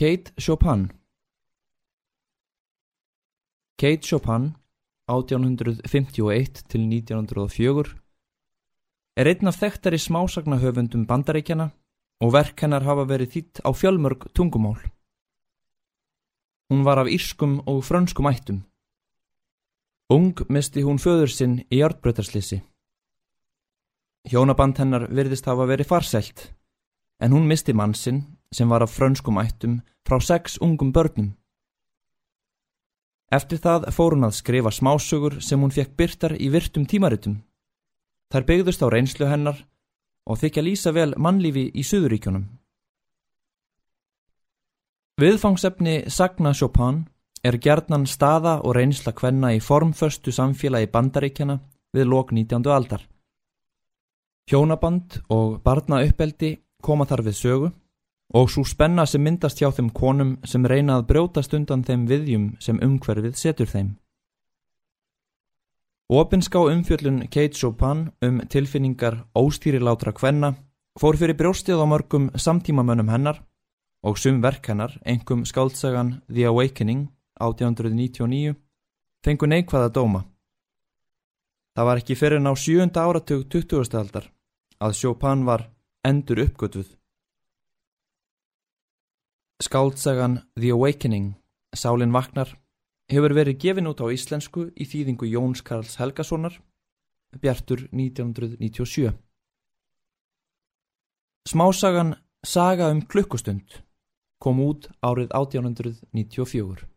Kate Chopin Kate Chopin 1851 til 1904 er einn af þekktari smásagnahöfundum bandaríkjana og verk hennar hafa verið þýtt á fjölmörg tungumál. Hún var af írskum og frönskum ættum. Ung misti hún föður sinn í járbrötarslissi. Hjónaband hennar virðist hafa verið farselt, en hún misti mann sinn sem var af frönskum ættum frá sex ungum börnum. Eftir það fór hún að skrifa smásögur sem hún fekk byrtar í virtum tímaritum. Þær byggðust á reynslu hennar og þykja lýsa vel mannlífi í Suðuríkjónum. Viðfangsefni Sagna Chopin er gerðnan staða og reynsla kvenna í formföstu samfélagi bandaríkjana við lok 19. aldar. Hjónaband og barna uppeldi koma þar við sögu og svo spenna sem myndast hjá þeim konum sem reyna að brjótast undan þeim viðjum sem umhverfið setur þeim. Opinská umfjöllun Kate Chopin um tilfinningar óstýrilátra kvenna fór fyrir brjóstið á mörgum samtímamönnum hennar og sum verk hennar, engum skáltsagan The Awakening 1899, fengu neikvæða dóma. Það var ekki fyrir ná sjúunda áratug 20. aldar að Chopin var endur uppgötuð. Skáldsagan The Awakening, Sálin Vaknar, hefur verið gefin út á íslensku í þýðingu Jóns Karls Helgasonar, Bjartur 1997. Smásagan Saga um klukkustund kom út árið 1894.